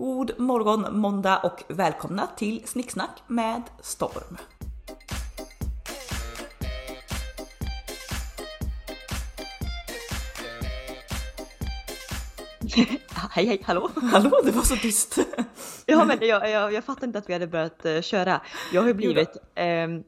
God morgon måndag och välkomna till Snicksnack med Storm. hej hej, hallå! Hallå, det var så tyst! ja men jag, jag, jag fattar inte att vi hade börjat uh, köra. Jag har ju blivit, um,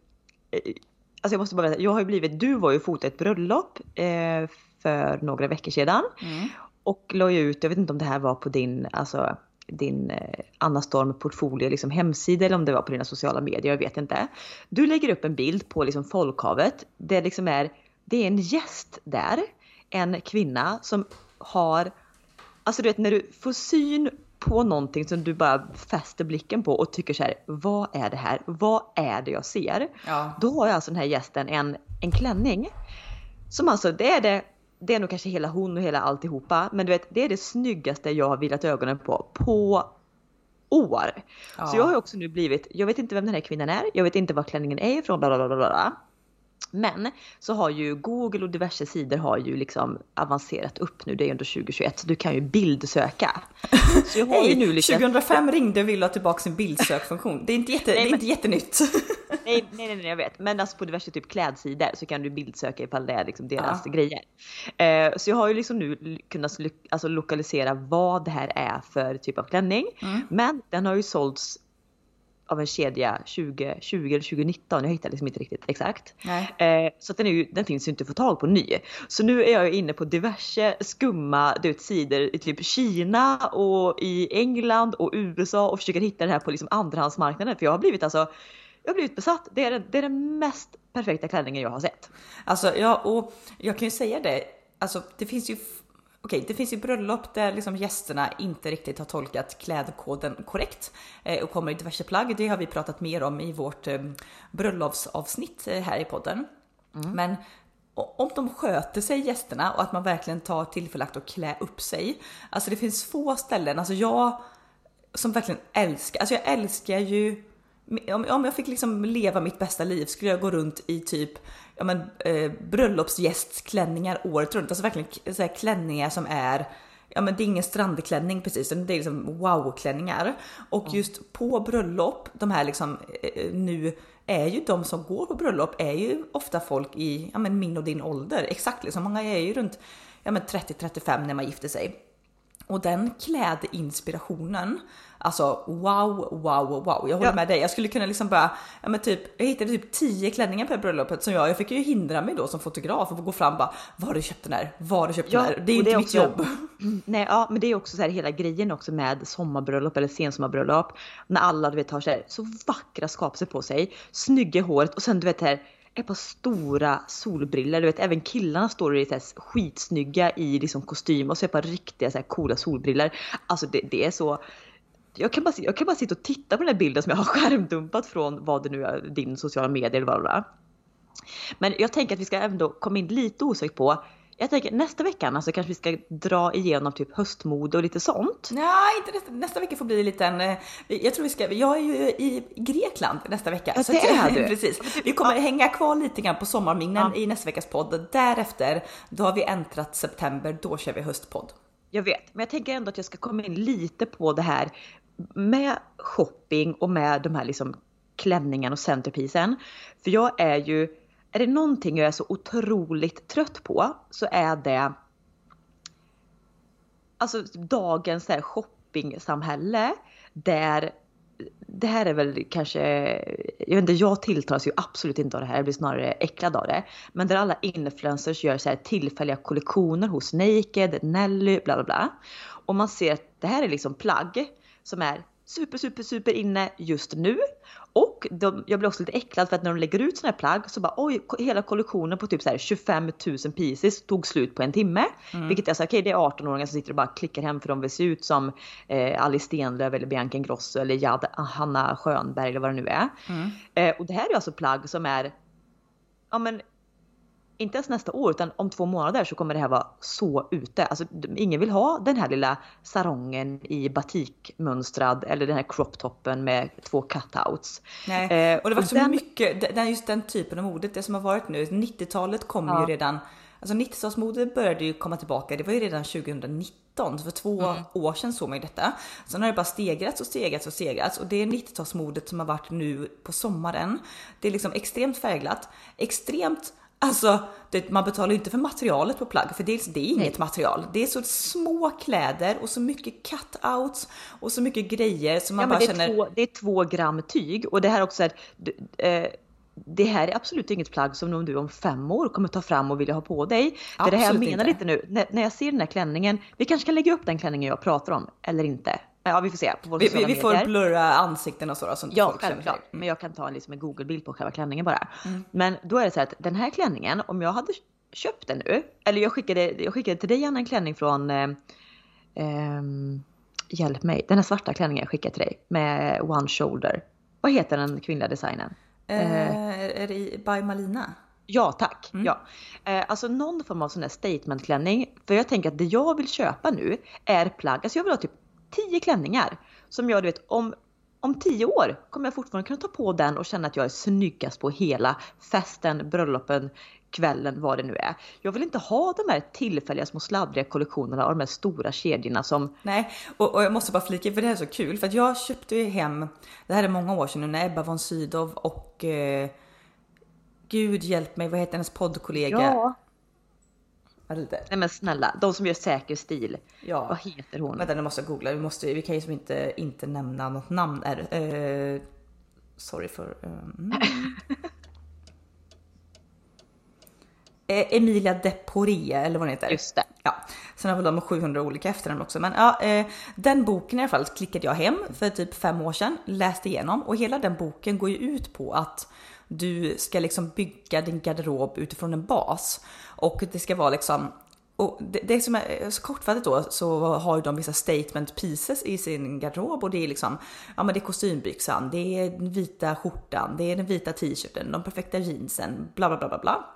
alltså jag måste bara berätta, jag har ju blivit, du var ju fotat ett bröllop uh, för några veckor sedan. Mm. Och la ju ut, jag vet inte om det här var på din, alltså din eh, Anna Storm portfolio liksom hemsida eller om det var på dina sociala medier, jag vet inte. Du lägger upp en bild på liksom folkhavet. Det liksom är, det är en gäst där, en kvinna som har, alltså du vet när du får syn på någonting som du bara fäster blicken på och tycker så här, vad är det här? Vad är det jag ser? Ja. Då har jag alltså den här gästen en, en klänning som alltså, det är det det är nog kanske hela hon och hela alltihopa. Men du vet, det är det snyggaste jag har vilat ögonen på på år. Ja. Så jag har också nu blivit, jag vet inte vem den här kvinnan är, jag vet inte var klänningen är ifrån, bla bla bla bla. Men så har ju Google och diverse sidor har ju liksom avancerat upp nu, det är ju ändå 2021, så du kan ju bildsöka. Så jag har ju nu lyckats... 2005 ringde och ville ha tillbaka sin bildsökfunktion. Det är inte, jätte, nej, det är inte jättenytt. nej, nej, nej, jag vet. Men alltså på diverse typ klädsidor så kan du bildsöka ifall det är liksom deras ja. grejer. Uh, så jag har ju liksom nu kunnat alltså, lokalisera vad det här är för typ av klänning. Mm. Men den har ju sålts av en kedja 2020 eller 2019. Jag hittar liksom inte riktigt exakt. Eh, så den, ju, den finns ju inte att få tag på ny. Så nu är jag inne på diverse skumma du vet, sidor i typ Kina och i England och USA och försöker hitta det här på liksom andrahandsmarknaden. För jag har blivit alltså jag har blivit besatt. Det är, det är den mest perfekta klänningen jag har sett. Alltså ja, och jag kan ju säga det. Alltså det finns ju Okej, det finns ju bröllop där liksom gästerna inte riktigt har tolkat klädkoden korrekt eh, och kommer i diverse plagg. Det har vi pratat mer om i vårt eh, bröllopsavsnitt eh, här i podden. Mm. Men om de sköter sig gästerna och att man verkligen tar tillfället att klä upp sig. Alltså det finns få ställen, alltså jag som verkligen älskar, alltså jag älskar ju om jag fick liksom leva mitt bästa liv skulle jag gå runt i typ ja men, eh, bröllopsgästklänningar året runt. Alltså verkligen så här, klänningar som är Ja men det är ingen strandklänning precis, det är liksom wow-klänningar. Och just på bröllop, de här liksom eh, nu är ju de som går på bröllop är ju ofta folk i ja, men min och din ålder. Exakt liksom, många är ju runt ja, 30-35 när man gifter sig. Och den klädinspirationen, alltså wow, wow, wow. Jag håller ja. med dig. Jag skulle kunna liksom bara, ja men typ, jag hittade typ 10 klänningar på bröllopet som jag, jag fick ju hindra mig då som fotograf och gå fram och bara, var har du köpt den här? Var har du köpt ja, den här? Det är inte det är mitt också, jobb. Nej, ja, men det är också så här hela grejen också med sommarbröllop eller sensommarbröllop. När alla du vet har så, här, så vackra skapelser på sig, snygga håret och sen du vet här ett par stora solbriller. Du vet även killarna står i så skitsnygga i liksom kostym och så ett par riktiga så här coola solbriller. Alltså det, det är så. Jag kan, bara, jag kan bara sitta och titta på den här bilden som jag har skärmdumpat från vad det nu är, din sociala medier eller vad det är. Men jag tänker att vi ska ändå komma in lite osökt på jag tänker nästa vecka alltså kanske vi ska dra igenom typ höstmode och lite sånt. Nej, inte nästa, nästa vecka får bli en liten, eh, jag tror vi ska, jag är ju i Grekland nästa vecka. Ja, det är du. Precis. Vi kommer ja. hänga kvar lite grann på sommarminnen ja. i nästa veckas podd. Därefter, då har vi äntrat september, då kör vi höstpodd. Jag vet, men jag tänker ändå att jag ska komma in lite på det här med shopping och med de här liksom klänningen och centerpisen. För jag är ju är det någonting jag är så otroligt trött på så är det alltså dagens här shoppingsamhälle där det här är väl kanske, jag vet inte, jag tilltalas ju absolut inte av det här, jag blir snarare äcklad av det. Men där alla influencers gör så här tillfälliga kollektioner hos Naked, Nelly, bla bla bla. Och man ser att det här är liksom plagg som är super, super, super inne just nu. Och de, jag blir också lite äcklad för att när de lägger ut sådana här plagg så bara oj, hela kollektionen på typ så här 25 000 pieces tog slut på en timme. Mm. Vilket är så okej okay, det är 18-åringar som sitter och bara klickar hem för de vill se ut som eh, Alice Stenlöf eller Bianca Ingrosso eller Jad, Hanna Schönberg eller vad det nu är. Mm. Eh, och det här är alltså plagg som är ja men inte ens nästa år utan om två månader så kommer det här vara så ute. Alltså ingen vill ha den här lilla sarongen i batikmönstrad eller den här croptoppen med två cutouts. Nej, eh, och det var så den... mycket, den, just den typen av modet, det som har varit nu, 90-talet kom ja. ju redan alltså 90-talsmode började ju komma tillbaka. Det var ju redan 2019, för två mm. år sedan såg man ju detta. Sen har det bara stegrats och stegrats och stegrats och det är 90-talsmodet som har varit nu på sommaren. Det är liksom extremt färgglatt, extremt Alltså, det, man betalar ju inte för materialet på plagg, för dels det är inget Nej. material. Det är så små kläder och så mycket cutouts och så mycket grejer som man ja, bara det känner. Två, det är två gram tyg och det här också är, eh, det här är absolut inget plagg som du om fem år kommer ta fram och vilja ha på dig. Det är det här jag menar inte. lite nu. När, när jag ser den här klänningen, vi kanske kan lägga upp den klänningen jag pratar om, eller inte. Ja vi får se. På vi, vi, vi får blurra ansikten och så då, så Ja självklart. Mm. Men jag kan ta liksom en google-bild på själva klänningen bara. Mm. Men då är det så att den här klänningen, om jag hade köpt den nu. Eller jag skickade, jag skickade till dig Anna en klänning från eh, eh, Hjälp mig. Den här svarta klänningen jag skickade till dig. Med one shoulder. Vad heter den kvinnliga designen? Eh, är det by Malina? Ja tack. Mm. Ja. Eh, alltså någon form av sån här statementklänning. För jag tänker att det jag vill köpa nu är plagg. Alltså jag vill ha typ tio klänningar som jag du vet om om tio år kommer jag fortfarande kunna ta på den och känna att jag är snyggast på hela festen, bröllopen, kvällen, vad det nu är. Jag vill inte ha de här tillfälliga små sladdriga kollektionerna av de här stora kedjorna som... Nej, och, och jag måste bara flika för det här är så kul för att jag köpte ju hem, det här är många år sedan nu, när Ebba von Sydow och eh, Gud hjälp mig, vad heter hennes poddkollega? Ja. Lite. Nej men snälla, de som gör säker stil. Ja. Vad heter hon? Vänta nu måste jag googla, vi, måste, vi kan ju som inte, inte nämna något namn. Är, uh, sorry för... Um. Emilia Deporia eller vad hon heter. Just det. Ja. Sen har väl de 700 olika efternamn också. Men ja, eh, den boken i alla fall klickade jag hem för typ fem år sedan, läste igenom och hela den boken går ju ut på att du ska liksom bygga din garderob utifrån en bas och det ska vara liksom och det, det som är så kortfattat då så har ju de vissa statement pieces i sin garderob och det är liksom ja men det är kostymbyxan, det är den vita skjortan, det är den vita t-shirten, de perfekta jeansen, bla bla bla bla bla.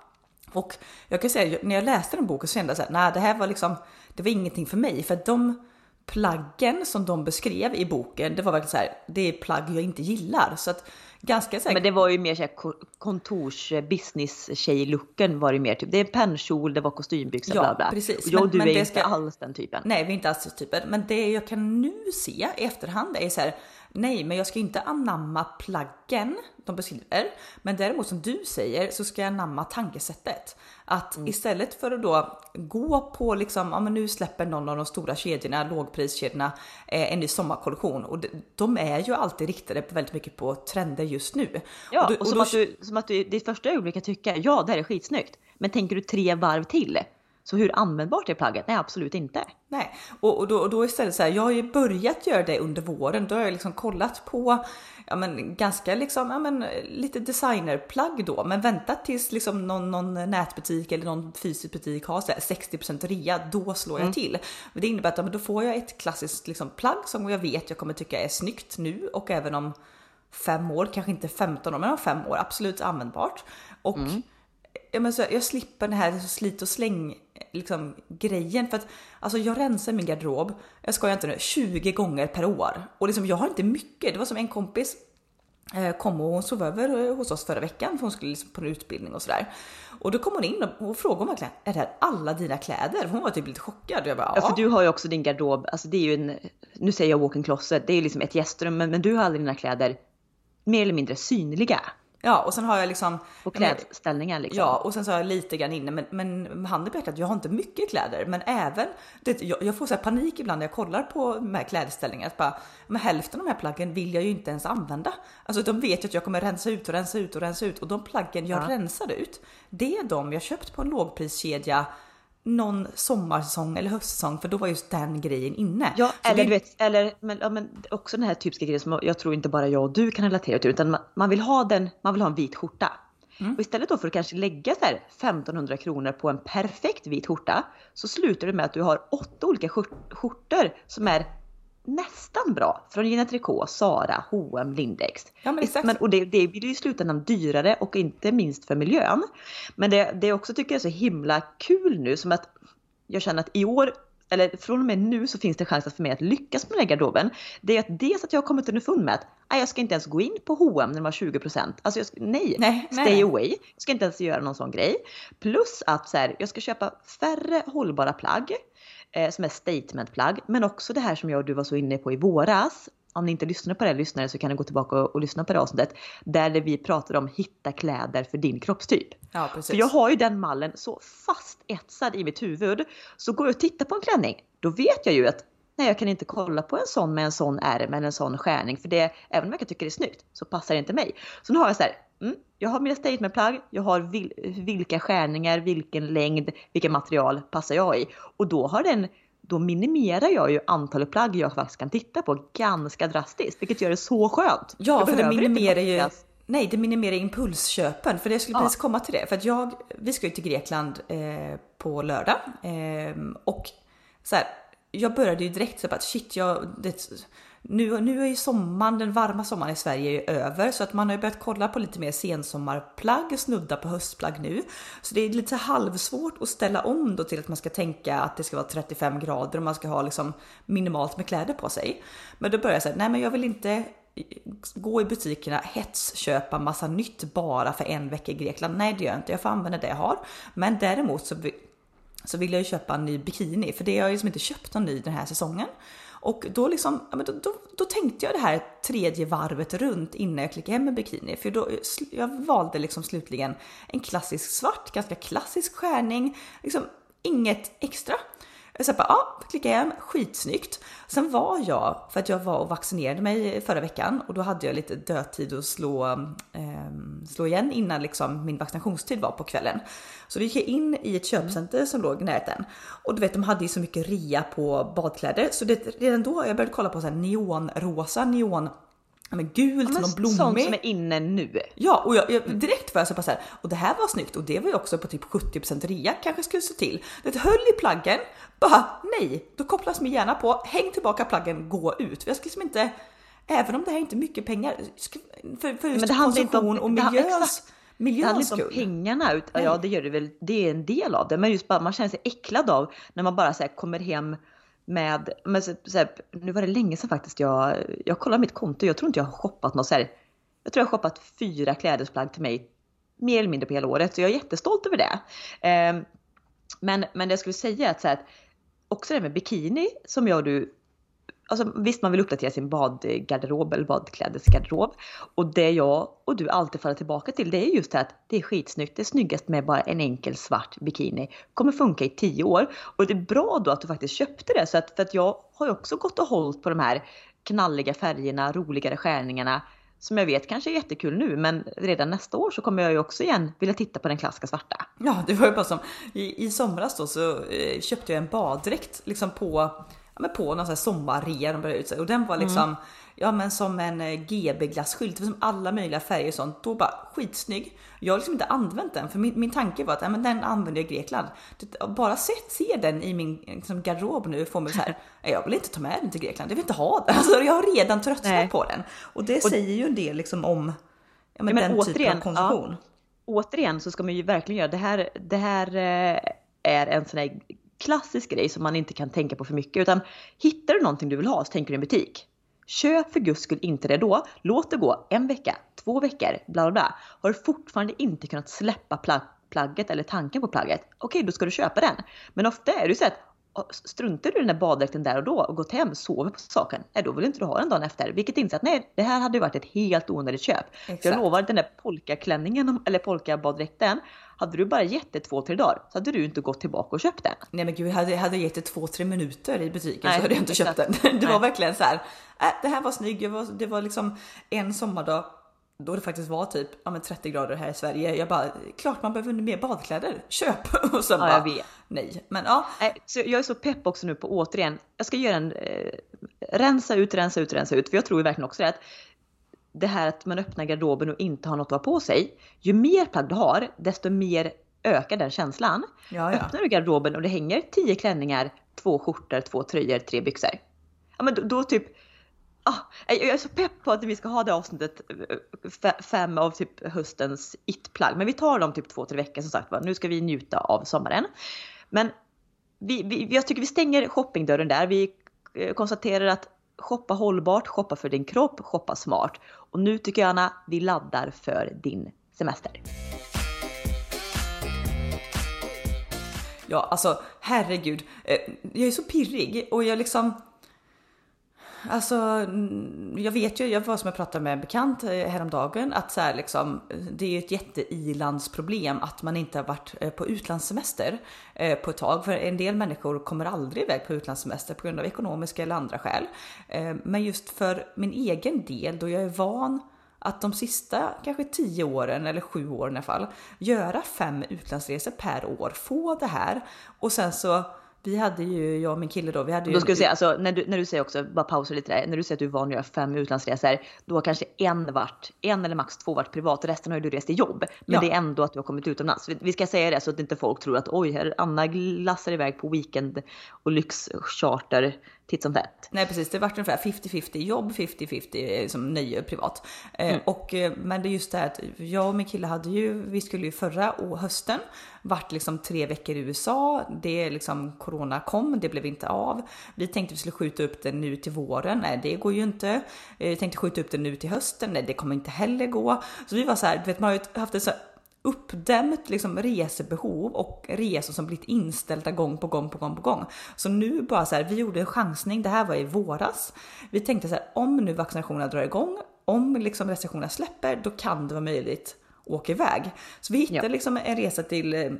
Och jag kan säga när jag läste den boken så kände jag såhär, nej det här var liksom, det var ingenting för mig för att de plaggen som de beskrev i boken, det var verkligen så här, det är plagg jag inte gillar. Så att ganska säkert. Men det var ju mer såhär kontors business tjej looken var det mer typ. Det är pennkjol, det var kostymbyxor, ja, bla bla. Precis. Och jag men, du men är inte ska... alls den typen. Nej, vi är inte alls den typen. Men det jag kan nu se i efterhand är så här, nej, men jag ska inte anamma plaggen de beskriver. Men däremot som du säger så ska jag anamma tankesättet. Att mm. istället för att då gå på liksom, ja men nu släpper någon av de stora kedjorna, lågpriskedjorna, eh, en ny sommarkollektion och de, de, är ju alltid riktade på väldigt mycket på trender just nu. Ja, och, du, och, och som, då, att du, som att du ditt första ögonblick kan tycka, ja det här är skitsnyggt. Men tänker du tre varv till så hur användbart är plagget? Nej, absolut inte. Nej, och, och, då, och då istället så här, jag har ju börjat göra det under våren. Då har jag liksom kollat på ja, men ganska liksom, ja, men lite designerplagg då, men vänta tills liksom någon, någon nätbutik eller någon fysisk butik har så här 60% rea, då slår jag mm. till. Men det innebär att ja, men då får jag ett klassiskt liksom, plagg som jag vet jag kommer tycka är snyggt nu och även om fem år, kanske inte 15 år, men om fem år absolut användbart. Och mm ja, men så, jag slipper den här slit och släng liksom, grejen. För att alltså, jag rensar min garderob, jag ska inte nu, 20 gånger per år. Och liksom, jag har inte mycket. Det var som en kompis eh, kom och hon sov över hos oss förra veckan för hon skulle liksom på en utbildning och sådär. Och då kom hon in och, och frågade verkligen, är det här alla dina kläder? Hon var typ lite chockad. Jag bara, ja. för du har ju också din garderob, alltså det är ju en, nu säger jag walk-in closet, det är ju liksom ett gästrum men, men du har alla dina kläder mer eller mindre synliga. Ja, och sen har jag liksom... Och klädställningar liksom. Ja, och sen så har jag lite grann inne, men, men handen på hjärtat, jag har inte mycket kläder, men även, det, jag, jag får så panik ibland när jag kollar på de här klädställningarna, att bara, men hälften av de här plaggen vill jag ju inte ens använda. Alltså de vet ju att jag kommer rensa ut och rensa ut och rensa ut och de plaggen jag ja. rensar ut, det är de jag köpt på en lågpriskedja någon sommarsäsong eller höstsäsong för då var just den grejen inne. Ja, så eller det... du vet, eller men, ja, men också den här typiska grejen som jag tror inte bara jag och du kan relatera till utan man, man vill ha den, man vill ha en vit skjorta. Mm. Och istället då för att kanske lägga så här 1500 kronor på en perfekt vit skjorta så slutar det med att du har åtta olika skjortor som är nästan bra från Gina Tricot, Sara, H&M, Lindex. Ja, men exakt. Men, och det, det blir ju i slutändan dyrare och inte minst för miljön. Men det, det också tycker jag är så himla kul nu som att jag känner att i år eller från och med nu så finns det chans för mig att lyckas med den här garderoben. Det är att dels att jag har kommit underfund med att nej, jag ska inte ens gå in på H&M när de har 20%. Alltså jag ska, nej, Nej, stay nej. away. Jag ska inte ens göra någon sån grej. Plus att så här, jag ska köpa färre hållbara plagg eh, som är statementplagg. Men också det här som jag och du var så inne på i våras. Om ni inte lyssnade på det lyssnare så kan ni gå tillbaka och, och lyssna på det avsnittet. Där vi pratade om hitta kläder för din kroppstyp. Ja, precis. För jag har ju den mallen så fast etsad i mitt huvud. Så går jag och tittar på en klänning, då vet jag ju att nej, jag kan inte kolla på en sån med en sån ärm eller en sån skärning. För det, även om jag tycka det är snyggt, så passar det inte mig. Så nu har jag så här, mm, jag har mina statementplagg, jag har vil, vilka skärningar, vilken längd, vilka material passar jag i. Och då har den då minimerar jag ju antalet plagg jag faktiskt kan titta på ganska drastiskt, vilket gör det så skönt. Ja, Jag för det minimerar ju... Nej, det minimerar impulsköpen. För det skulle Ja. precis komma till det. För att jag, vi ska ju till Grekland eh, på lördag. Eh, och så här, jag började ju direkt så att shit, jag, det, nu, nu är ju sommaren, den varma sommaren i Sverige är ju över. Så att man har ju börjat kolla på lite mer sensommarplagg, snudda på höstplagg nu. Så det är lite halvsvårt att ställa om då till att man ska tänka att det ska vara 35 grader och man ska ha liksom minimalt med kläder på sig. Men då börjar jag säga, nej men jag vill inte gå i butikerna, hetsköpa massa nytt bara för en vecka i Grekland. Nej, det gör jag inte. Jag får använda det jag har. Men däremot så, så ville jag ju köpa en ny bikini för det har jag liksom inte köpt någon ny den här säsongen. Och då, liksom, ja, men då, då, då tänkte jag det här tredje varvet runt innan jag klickade hem en bikini. För då, jag valde liksom slutligen en klassisk svart, ganska klassisk skärning. Liksom inget extra. Jag bara, ja, klickade hem, skitsnyggt. Sen var jag, för att jag var och vaccinerade mig förra veckan och då hade jag lite dödtid att slå, ehm, slå igen innan liksom min vaccinationstid var på kvällen. Så då gick jag in i ett köpcenter som låg i närheten och du vet, de hade ju så mycket rea på badkläder så det, redan då jag började kolla på så här neonrosa, neon, ja, men gult, Men någon sånt blommig. som är inne nu. Ja, och jag, jag, direkt var jag så bara så här, och det här var snyggt och det var ju också på typ 70% rea, kanske skulle stå till. Det höll i plaggen, bara nej, då kopplas min hjärna på, häng tillbaka plaggen, gå ut. För jag ska liksom inte, även om det här är inte mycket pengar, för, för just Men inte om- konsumtion och miljöns, exakt. Det miljöns handlar inte om pengarna, ut, ja det gör det väl, det är en del av det. Men just bara man känner sig äcklad av när man bara så kommer hem med, men så, så här, nu var det länge sedan faktiskt jag, jag kollade mitt konto, jag tror inte jag har shoppat något så här, jag tror jag har shoppat fyra klädesplagg till mig mer eller mindre på hela året, så jag är jättestolt över det. Ehm, men, men det jag skulle säga är att, så här, att också det här med bikini som jag och du Alltså, visst man vill uppdatera sin badgarderob eller badklädesgarderob. Och det jag och du alltid faller tillbaka till det är just det att det är skitsnyggt. Det är snyggast med bara en enkel svart bikini. Kommer funka i tio år. Och det är bra då att du faktiskt köpte det. Så att, för att jag har ju också gått och hållit på de här knalliga färgerna, roligare skärningarna. Som jag vet kanske är jättekul nu men redan nästa år så kommer jag ju också igen vilja titta på den klassiska svarta. Ja, det var ju bara som i, i somras då så eh, köpte jag en baddräkt liksom på, ja, men på någon sån här sommarrea de började ut sig och den var liksom ja, men som en eh, GB glasskylt, som alla möjliga färger och sånt. Då bara skitsnygg. Jag har liksom inte använt den för min, min tanke var att ja, men den använder jag i Grekland. Bara sett se den i min liksom, garderob nu får mig så här. "Nej, Jag vill inte ta med den till Grekland. Jag vill inte ha den. Alltså, jag har redan tröttnat Nej. på den och det säger ju en del liksom om ja, men Ja, men den typen återigen, av konsumtion. återigen så ska man ju verkligen göra det här. Det här eh, är en sån här klassisk grej som man inte kan tänka på för mycket utan hittar du någonting du vill ha så tänker du i en butik. Köp för guds skull inte det då. Låt det gå en vecka, två veckor, bla bla bla. Har du fortfarande inte kunnat släppa plagget eller tanken på plagget, okej då ska du köpa den. Men ofta är det ju så att struntar du i den där baddräkten där och då och gått hem, sover på saken, nej då vill inte du ha den dagen efter. Vilket inser att nej, det här hade ju varit ett helt onödigt köp. Exakt. jag lovar, den där polkaklänningen eller polkabaddräkten, hade du bara gett det två, tre dagar så hade du inte gått tillbaka och köpt den. Nej men gud, jag hade, jag hade gett det två, tre minuter i butiken Nej, så hade jag inte köpt den. Det var Nej. verkligen så här. Äh, det här var snygg. Jag var, det var liksom en sommardag då det faktiskt var typ ja, men 30 grader här i Sverige. Jag bara, klart man behöver mer badkläder. Köp! Och sen Ja, bara, jag vet. nej. Men ja, så jag är så pepp också nu på återigen, jag ska göra en eh, rensa ut, rensa ut, rensa ut. För jag tror verkligen också det att det här att man öppnar garderoben och inte har något att ha på sig. Ju mer plagg du har, desto mer ökar den känslan. ja, ja. Öppnar du garderoben och det hänger 10 klänningar, två skjortor, två tröjor, tre byxor. Ja men då, då typ, ah, jag är så pepp på att vi ska ha det avsnittet, eh, fem av typ höstens it-plagg. Men vi tar dem typ två, tre veckor som sagt va. Nu ska vi njuta av sommaren. Men vi, vi, jag tycker vi stänger shoppingdörren där. Vi eh, konstaterar att shoppa hållbart, shoppa för din kropp, shoppa smart. Och nu tycker jag Anna, vi laddar för din semester. Ja, alltså herregud. Eh, jag är så pirrig och jag liksom Alltså, mm, jag vet ju, jag var som jag pratade med en bekant eh, häromdagen, att så här, liksom, det är ju ett jätteilandsproblem att man inte har varit eh, på utlandssemester eh, på ett tag. För en del människor kommer aldrig iväg på utlandssemester på grund av ekonomiska eller andra skäl. Men just för min egen del, då jag är van att de sista kanske tio åren eller sju åren i alla fall göra fem utlandsresor per år, få det här och sen så vi hade ju, jag och min kille då, vi hade ju... Då ska du säga, alltså, när, du, när du säger också, bara pausa lite där, när du säger att du är van att göra fem utlandsresor, då har kanske en varit, en eller max två varit privat, resten har ju du rest i jobb. Men ja. det är ändå att du har kommit utomlands. Vi, vi ska säga det så att inte folk tror att oj, här Anna glassar iväg på weekend och lyxcharter titt som tätt. Nej precis, det vart ungefär 50-50 jobb, 50-50 som nöje privat. Eh, mm. och, eh, men det är just det här att jag och min kille hade ju, vi skulle ju förra hösten vart liksom tre veckor i USA. Det liksom corona kom, det blev inte av. Vi tänkte vi skulle skjuta upp det nu till våren. Nej, det går ju inte. Eh, vi tänkte skjuta upp det nu till hösten. Nej, det kommer inte heller gå. Så vi var så här, du vet, man har ju haft ett så uppdämt liksom resebehov och resor som blivit inställda gång på gång på gång på gång. Så nu bara så här, vi gjorde en chansning, det här var i våras. Vi tänkte så här, om nu vaccinationerna drar igång, om liksom restriktionerna släpper, då kan det vara möjligt att åka iväg. Så vi hittade ja. liksom en resa till eh,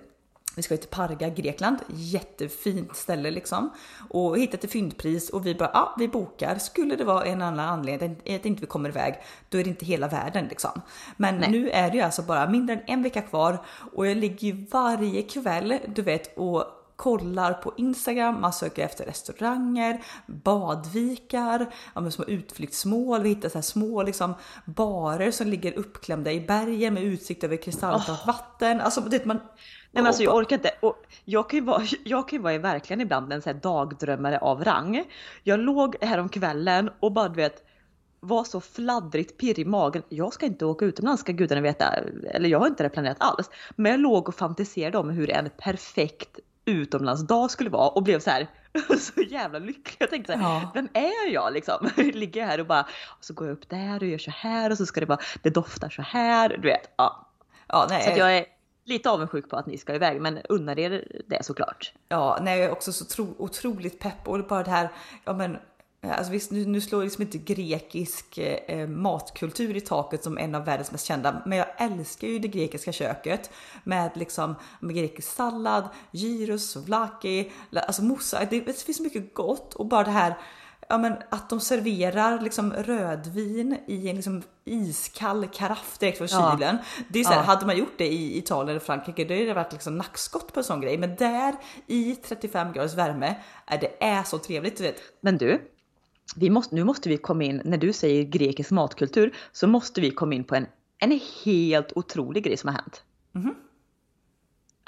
vi ska till Parga, Grekland. Jättefint ställe liksom. Och hittat ett fyndpris och vi bara, ja vi bokar. Skulle det vara en annan anledning att inte vi kommer iväg, då är det inte hela världen liksom. Men Nej. nu är det ju alltså bara mindre än en vecka kvar och jag ligger ju varje kväll, du vet, och kollar på Instagram, man söker efter restauranger, badvikar, ja, små utflyktsmål, vi hittar så här små liksom, barer som ligger uppklämda i bergen med utsikt över kristallklart oh. vatten. Alltså, det, man, Nej men alltså jag orkar inte. Och jag kan ju vara, jag kan ju vara verkligen ibland en här dagdrömmare av rang. Jag låg här kvällen och bara du vet var så fladdrigt pirrig i magen. Jag ska inte åka utomlands ska gudarna veta. Eller jag har inte det planerat alls. Men jag låg och fantiserade om hur en perfekt utomlandsdag skulle vara och blev så här så jävla lycklig. Jag tänkte så här, ja. vem är jag liksom? Ligger här och bara, och så går jag upp där och gör så här och så ska det vara, det doftar så här. Du vet, ja. ja nej, så jag är lite avundsjuk på att ni ska iväg, men unnar er det såklart. Ja, nej, jag är också så tro, otroligt pepp och bara det här, ja men Alltså visst, nu, nu slår liksom inte grekisk eh, matkultur i taket som en av världens mest kända, men jag älskar ju det grekiska köket med liksom med grekisk sallad, gyros, vlaki, alltså moussa. Det, det finns mycket gott och bara det här ja, men att de serverar liksom rödvin i en liksom iskall karaff direkt från ja. kylen. Det är så här, ja. Hade man gjort det i Italien eller Frankrike då hade det varit liksom nackskott på en sån grej. Men där i 35 graders värme, är det är så trevligt. Du vet. Men du, vi måste, nu måste vi komma in, när du säger grekisk matkultur, så måste vi komma in på en, en helt otrolig grej som har hänt. Mm.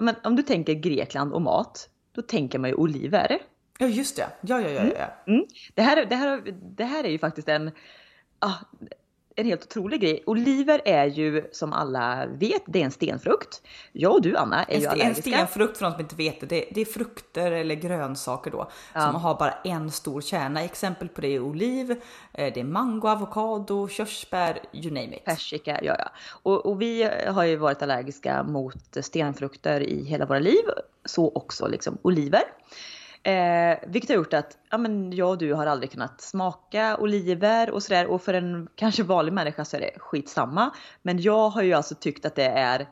Men om du tänker Grekland och mat, då tänker man ju oliver. Ja just det, ja ja ja. ja. Mm. Mm. Det, här, det, här, det här är ju faktiskt en, ah, en helt otrolig grej. Oliver är ju som alla vet, det är en stenfrukt. Jag och du Anna är en, ju allergiska. En stenfrukt för de som inte vet det, det, det är frukter eller grönsaker då ja. som har bara en stor kärna. Exempel på det är oliv, eh, det är mango, avokado, körsbär, you name it. Persika, ja ja. Och, och vi har ju varit allergiska mot stenfrukter i hela våra liv, så också liksom oliver. Eh, vilket har gjort att ja, men jag och du har aldrig kunnat smaka oliver och sådär. Och för en kanske vanlig människa så är det skitsamma. Men jag har ju alltså tyckt att det är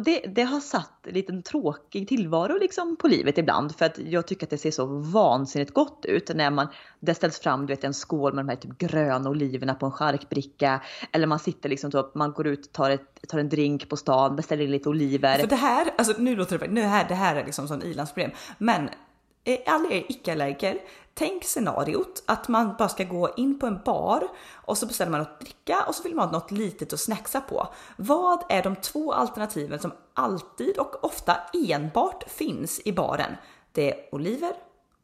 det, det, har satt en liten tråkig tillvaro liksom på livet ibland för att jag tycker att det ser så vansinnigt gott ut när man, det ställs fram du vet, en skål med de här typ gröna oliverna på en charkbricka eller man sitter liksom så man går ut, tar, ett, tar en drink på stan, beställer in lite oliver. För det här, alltså nu låter det, nu här, det här är liksom sån ilandsproblem, men alla er icke-allergiker, tänk scenariot att man bara ska gå in på en bar och så beställer man något dricka och så vill man ha något litet att snacksa på. Vad är de två alternativen som alltid och ofta enbart finns i baren? Det är oliver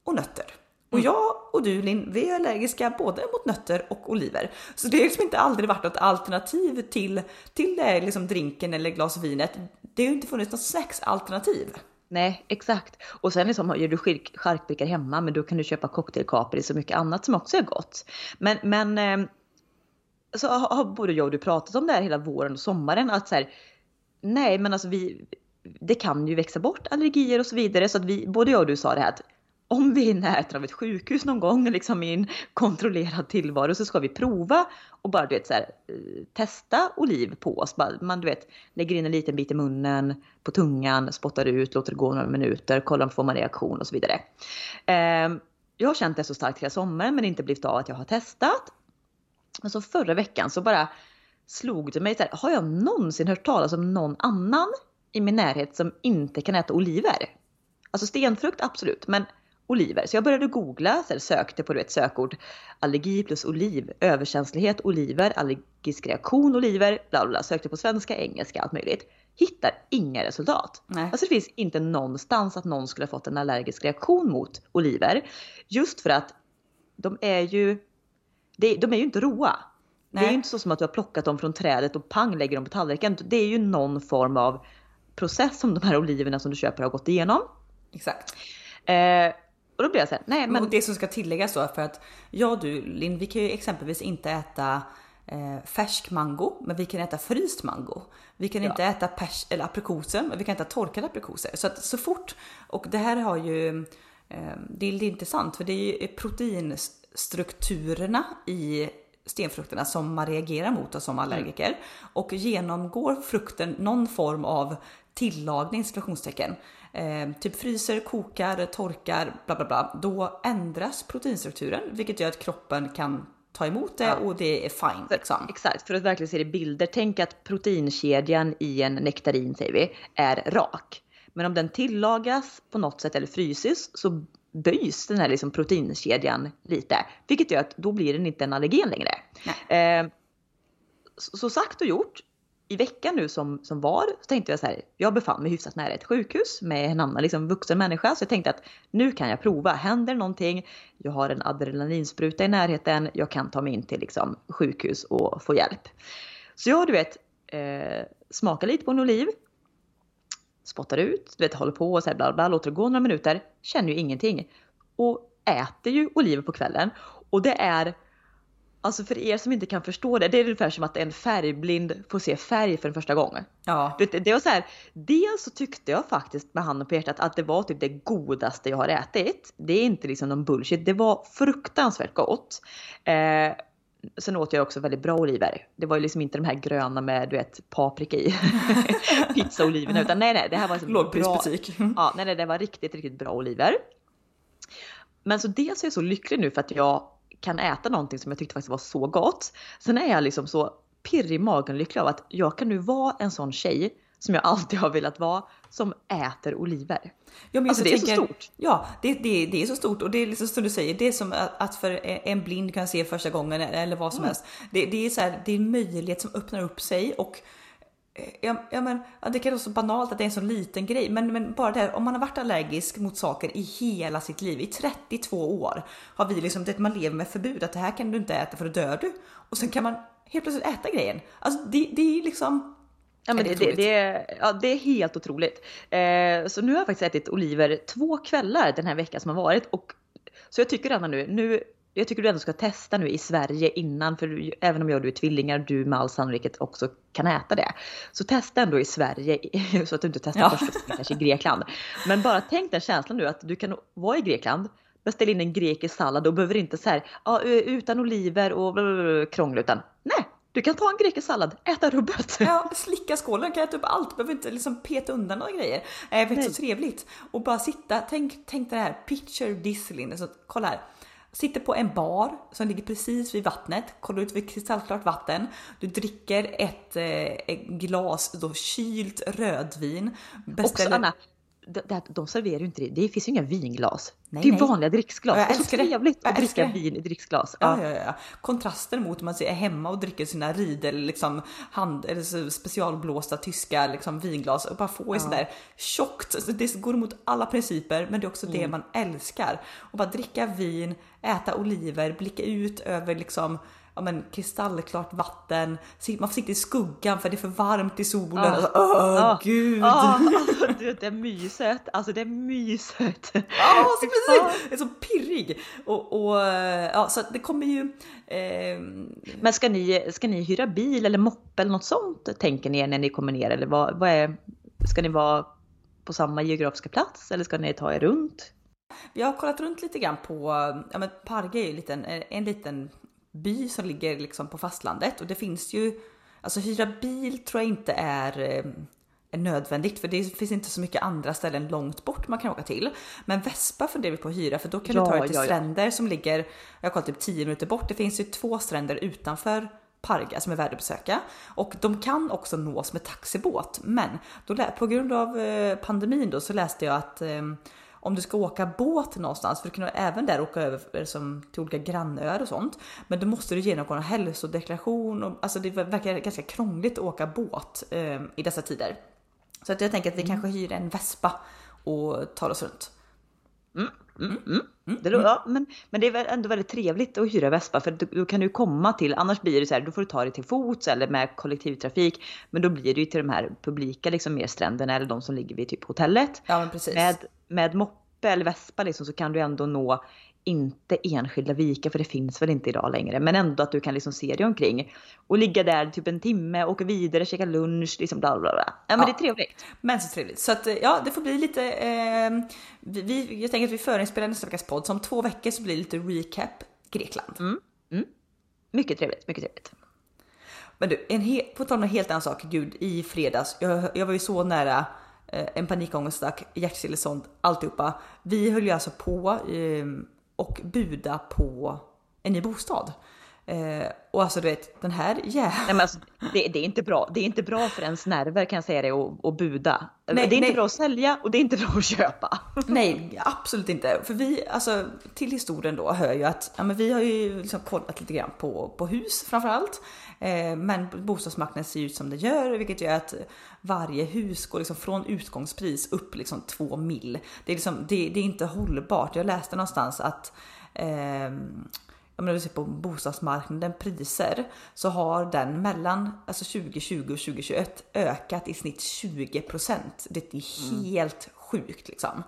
och nötter. Och mm. jag och du Linn, vi är allergiska både mot nötter och oliver. Så det har liksom inte aldrig varit något alternativ till, till det, liksom drinken eller glas vinet. Det har ju inte funnits något snacksalternativ. Nej, exakt. Och sen liksom, gör du charkbrickor hemma, men då kan du köpa cocktailkapor i så mycket annat som också är gott. Men, men eh, så har både jag och du pratat om det här hela våren och sommaren, att så här, nej men alltså vi, det kan ju växa bort allergier och så vidare. Så att vi, både jag och du sa det här att om vi är i närheten av ett sjukhus någon gång, liksom i en kontrollerad tillvaro, så ska vi prova och bara du vet, så här, eh, testa oliv på oss. Man du vet, lägger in en liten bit i munnen, på tungan, spottar ut, låter det gå några minuter, kollar om får man reaktion och så vidare. Ehm, jag har känt det så starkt hela sommaren men inte blivit av att jag har testat. Men så förra veckan så bara slog det mig så här, har jag någonsin hört talas om någon annan i min närhet som inte kan äta oliver? Alltså stenfrukt absolut, men oliver. Så jag började googla, så sökte på du vet, sökord allergi plus oliv, överkänslighet oliver, allergisk reaktion oliver, bla bla, sökte på svenska, engelska, allt möjligt. Hittar inga resultat. Nej. Alltså det finns inte någonstans att någon skulle ha fått en allergisk reaktion mot oliver. Just för att de är ju, de är ju inte råa. Nej. Det är ju inte så som att du har plockat dem från trädet och pang lägger dem på tallriken. Det är ju någon form av process som de här oliverna som du köper har gått igenom. Exakt. Eh, och då blir jag såhär, nej men. Och det som ska tilläggas då för att jag och du Linn, vi kan ju exempelvis inte äta eh, färsk mango, men vi kan äta fryst mango. Vi kan ja. inte äta pers eller aprikoser, men vi kan äta torkade aprikoser. Så att så fort, och det här har ju, eh, det är intressant för det är ju proteinstrukturerna i stenfrukterna som man reagerar mot och som allergiker. Mm. Och genomgår frukten någon form av tillagning, situationstecken, eh, typ fryser, kokar, torkar, bla bla bla, då ändras proteinstrukturen, vilket gör att kroppen kan ta emot det ja. och det är fine. Liksom. Exakt, för att verkligen se det i bilder. Tänk att proteinkedjan i en nektarin säger vi, är rak. Men om den tillagas på något sätt eller fryses så böjs den här liksom proteinkedjan lite. Vilket gör att då blir den inte en allergen längre. Eh, så, så sagt och gjort i veckan nu som, som var så tänkte jag så här, jag befann mig hyfsat nära ett sjukhus med en annan liksom, vuxen människa så jag tänkte att nu kan jag prova, händer någonting, jag har en adrenalinspruta i närheten, jag kan ta mig in till liksom, sjukhus och få hjälp. Så jag du vet eh, smakar lite på en oliv, spottar ut, du vet håller på och så här bla bla, låter det gå några minuter, känner ju ingenting och äter ju oliver på kvällen. Och det är Alltså för er som inte kan förstå det, det är ungefär som att en färgblind får se färg för den första gången. Ja. Det, det var så här, dels så tyckte jag faktiskt med handen på hjärtat att det var typ det godaste jag har ätit. Det är inte liksom någon bullshit, det var fruktansvärt gott. Eh, sen åt jag också väldigt bra oliver. Det var ju liksom inte de här gröna med du vet paprika i pizzaoliverna utan nej nej det här var liksom Lågprisbutik. Ja nej nej det var riktigt riktigt bra oliver. Men så dels är jag så lycklig nu för att jag kan äta någonting som jag tyckte faktiskt var så gott. Sen är jag liksom så pirrig i magen lycklig av att jag kan nu vara en sån tjej som jag alltid har velat vara som äter oliver. Ja, men alltså det är tänker, så stort. Ja, det, det, det är så stort och det är liksom som du säger, det är som att för en blind kan se första gången eller vad som mm. helst. Det, det, är så här, det är en möjlighet som öppnar upp sig och ja, ja, men, ja, det kan vara så banalt att det är en så liten grej, men, men bara det här, om man har varit allergisk mot saker i hela sitt liv, i 32 år, har vi liksom, det man lever med förbud att det här kan du inte äta för då dör du. Och sen kan man helt plötsligt äta grejen. Alltså det, det är liksom Ja, men det, det, det, är, ja, det är helt otroligt. Eh, så nu har jag faktiskt ätit oliver två kvällar den här veckan som har varit. Och, så jag tycker redan nu, nu jag tycker du ändå ska testa nu i Sverige innan, för även om jag och du är tvillingar, du med all sannolikhet också kan äta det. Så testa ändå i Sverige så att du inte testar ja. först kanske i Grekland. Men bara tänk den känslan nu att du kan vara i Grekland, beställa in en grekisk sallad och behöver inte så här, ja, utan oliver och krångla utan nej, du kan ta en grekisk sallad, äta rubbet. Ja, slicka skålen, kan äta upp allt, behöver inte liksom peta undan några grejer. Jag vet, så trevligt. Och bara sitta, tänk, tänk det här, picture this Linn, så kolla här. Sitter på en bar som ligger precis vid vattnet, kollar ut vid kristallklart vatten. Du dricker ett, eh, ett glas då kylt rödvin. Beställer... Också Anna, de, de serverar ju inte det. Det finns ju inga vinglas. Nej, det är nej. vanliga dricksglas. Jag det är så trevligt att dricka vin i dricksglas. Ja. Ja, ja, ja. Kontrasten mot man är hemma och dricker sina Riedel liksom hand eller specialblåsta tyska liksom vinglas och bara få ja. sån där tjockt. Det går emot alla principer, men det är också mm. det man älskar. Och bara dricka vin, äta oliver, blicka ut över liksom ja, men, kristallklart vatten, man får sitta i skuggan för det är för varmt i solen. Ja. Alltså, åh Ja. gud! Ja, alltså, du det är myset. Alltså det är myset. Ja, så precis! Jag är så pirrig! Och, och ja, så det kommer ju... Eh, Men ska ni, ska ni hyra bil eller moppe eller något sånt tänker ni när ni kommer ner? Eller vad, vad är, ska ni vara på samma geografiska plats eller ska ni ta er runt? Vi har kollat runt lite grann på, ja men Parga är ju en liten, en liten by som ligger liksom på fastlandet och det finns ju, alltså hyra bil tror jag inte är, eh, är nödvändigt för det finns inte så mycket andra ställen långt bort man kan åka till. Men Vespa funderar vi på att hyra för då kan Ja, du ta dig till ja, ja. stränder som ligger, jag har kollat typ 10 minuter bort. Det finns ju två stränder utanför Parga som är värda att besöka och de kan också nås med taxibåt. Men då, på grund av eh, pandemin då så läste jag att eh, om du ska åka båt någonstans, för du kan även där åka över som till olika grannöar och sånt, men då måste du genomgå en hälsodeklaration och alltså det verkar ganska krångligt att åka båt eh, i dessa tider. Så att jag tänker att vi kanske hyr en vespa och tar oss runt. Det, lå- ja, men, men det är väl ändå väldigt trevligt att hyra Vespa för då, då kan du komma till, annars blir det så här, då får du ta dig till fots eller med kollektivtrafik. Men då blir det ju till de här publika liksom mer stränderna eller de som ligger vid typ hotellet. Ja men precis. Med, med moppe eller vespa liksom, så kan du ändå nå inte enskilda vikar för det finns väl inte idag längre. Men ändå att du kan liksom se dig omkring. Och ligga där typ en timme, åka vidare, käka lunch, liksom bla bla bla. Ja men Ja. det är trevligt. Men så trevligt. Så att ja, det får bli lite. Eh, vi, jag tänker att vi förinspelar nästa veckas podd. Så om två veckor så blir det lite recap Grekland. Mycket trevligt, mycket trevligt. Men du, en he- på tal om en helt annan sak. Gud, i fredags. Jag, jag var ju så nära eh, en panikångestattack, hjärtstillestånd, alltihopa. Vi höll ju alltså på eh, och buda på en ny bostad. Eh, och alltså du vet, den här men alltså, det, det, är inte bra. det är inte bra för ens nerver kan jag säga det och, och buda. Nej, det är inte nej. bra att sälja och det är inte bra att köpa. Nej, absolut inte. För vi, alltså till historien då hör ju att ja, men vi har ju liksom kollat lite grann på, på hus framförallt. Eh, men bostadsmarknaden ser ut som det gör, vilket gör att varje hus går liksom från utgångspris upp liksom två mil. Det är, liksom, det, det är inte hållbart. Jag läste någonstans att ehm, om du ser på bostadsmarknaden priser så har den mellan alltså 2020 och 2021 ökat i snitt 20% Det är helt sjukt liksom.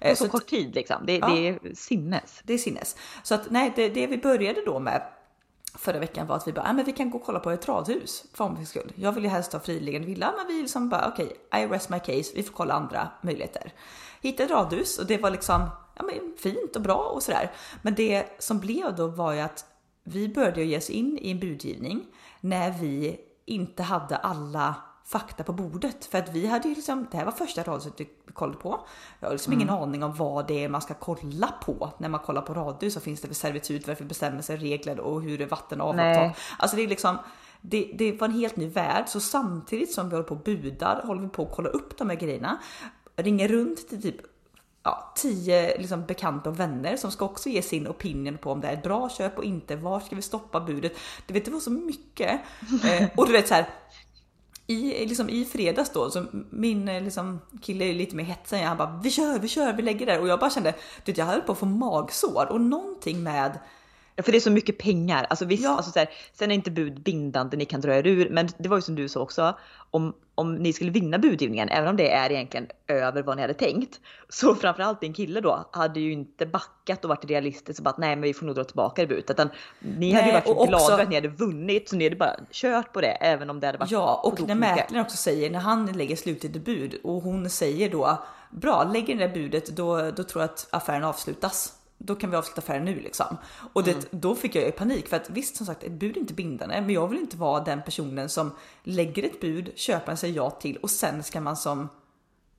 Eh, På så att- kort tid liksom. Det, Ja. det är sinnes. det är sinnes. Så att nej, det, det vi började då med förra veckan var att vi bara, men vi kan gå och kolla på ett radhus för omväxlings skull. Jag vill ju helst ha friliggande villa, men vi liksom bara okej, I rest my case, vi får kolla andra möjligheter. Hittade ett radhus och det var liksom ja, men fint och bra och sådär. Men det som blev då var ju att vi började ge oss in i en budgivning när vi inte hade alla fakta på bordet. För att vi hade ju liksom, det här var första radhuset vi kollade på. Jag har liksom ingen aning om vad det är man ska kolla på när man kollar på radhus. Så finns det för servitut, vad det är för bestämmelser, regler och hur är vatten och avlopp. Alltså det är liksom, det, det var en helt ny värld. Så samtidigt som vi håller på och budar håller vi på att kolla upp de här grejerna. Ringer runt till typ ja, tio liksom, bekanta och vänner som ska också ge sin opinion på om det är ett bra köp och inte. Var ska vi stoppa budet? Du vet, det var så mycket. Eh, och du vet så här. I, liksom, I fredags då, så min eh, liksom, kille är lite mer hetsig. Han bara vi kör, vi kör, vi lägger där. Och jag bara kände, du vet, jag höll på att få magsår och någonting med för det är så mycket pengar. Alltså visst, Ja. alltså så här, sen är inte bud bindande, ni kan dra er ur. Men det var ju som du sa också, om, om ni skulle vinna budgivningen, även om det är egentligen över vad ni hade tänkt. Så framförallt din kille då hade ju inte backat och varit realistisk och bara nej men vi får nog dra tillbaka det budet. Utan ni hade ju Nej, varit så glada också- för att ni hade vunnit så ni hade bara kört på det även om det hade varit Ja, och när mäklaren också säger, när han lägger slutligt bud och hon säger då bra, lägg in det budet, då, då tror jag att affären avslutas. Då kan vi avsluta affären nu liksom. Och det, Mm. då fick jag ju panik för att visst som sagt ett bud är inte bindande, men jag vill inte vara den personen som lägger ett bud, köparen säger ja till och sen ska man som